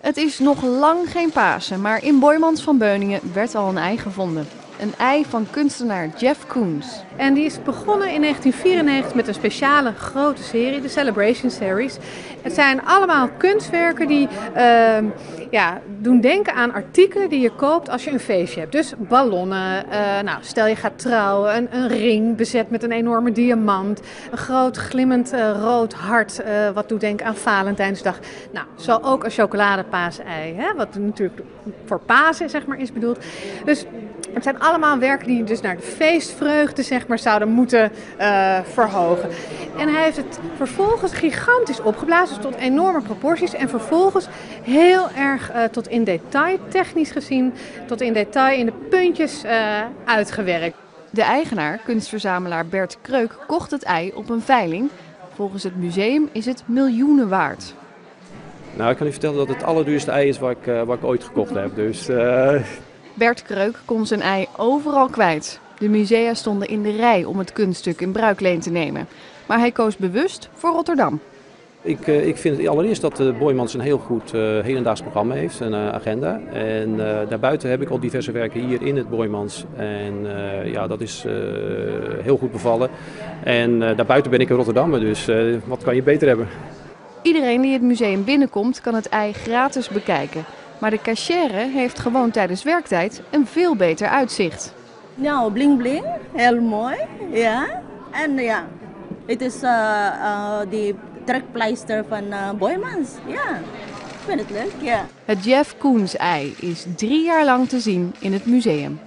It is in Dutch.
Het is nog lang geen Pasen, maar in Boymans van Beuningen werd al een ei gevonden. Een ei van kunstenaar Jeff Koons. En die is begonnen in 1994 met een speciale grote serie, de Celebration Series. Het zijn allemaal kunstwerken die uh, ja, doen denken aan artikelen die je koopt als je een feestje hebt. Dus ballonnen, uh, nou, stel je gaat trouwen, een, een, ring bezet met een enorme diamant, een groot glimmend uh, rood hart, uh, wat doet denken aan Valentijnsdag. Nou, zo ook een chocoladepaasei, hè, wat natuurlijk voor Pasen zeg maar, is bedoeld. Dus het zijn allemaal werken die dus naar de feestvreugde zeg maar, zouden moeten uh, verhogen. En hij heeft het vervolgens gigantisch opgeblazen, tot enorme proporties. En vervolgens heel erg uh, tot in detail, technisch gezien, tot in detail in de puntjes uh, uitgewerkt. De eigenaar, kunstverzamelaar Bert Kreuk, kocht het ei op een veiling. Volgens het museum is het miljoenen waard. Nou, ik kan u vertellen dat het allerduurste ei is wat ik, uh, wat ik ooit gekocht heb. Dus, Bert Kreuk kon zijn ei overal kwijt. De musea stonden in de rij om het kunststuk in bruikleen te nemen. Maar hij koos bewust voor Rotterdam. Ik, uh, ik vind allereerst dat uh, Boymans een heel goed uh, hedendaags programma heeft, een agenda. En daarbuiten heb ik al diverse werken hier in het Boymans. En ja, dat is heel goed bevallen. En daarbuiten ben ik een Rotterdammer, dus wat kan je beter hebben? Iedereen die het museum binnenkomt kan het ei gratis bekijken. Maar de cachère heeft gewoon tijdens werktijd een veel beter uitzicht. Nou, bling bling, heel mooi. Ja. En ja, het is uh, uh, die trekpleister van uh, Boymans. Ja, ik vind het leuk, ja. Het Jeff Koens ei is drie jaar lang te zien in het museum.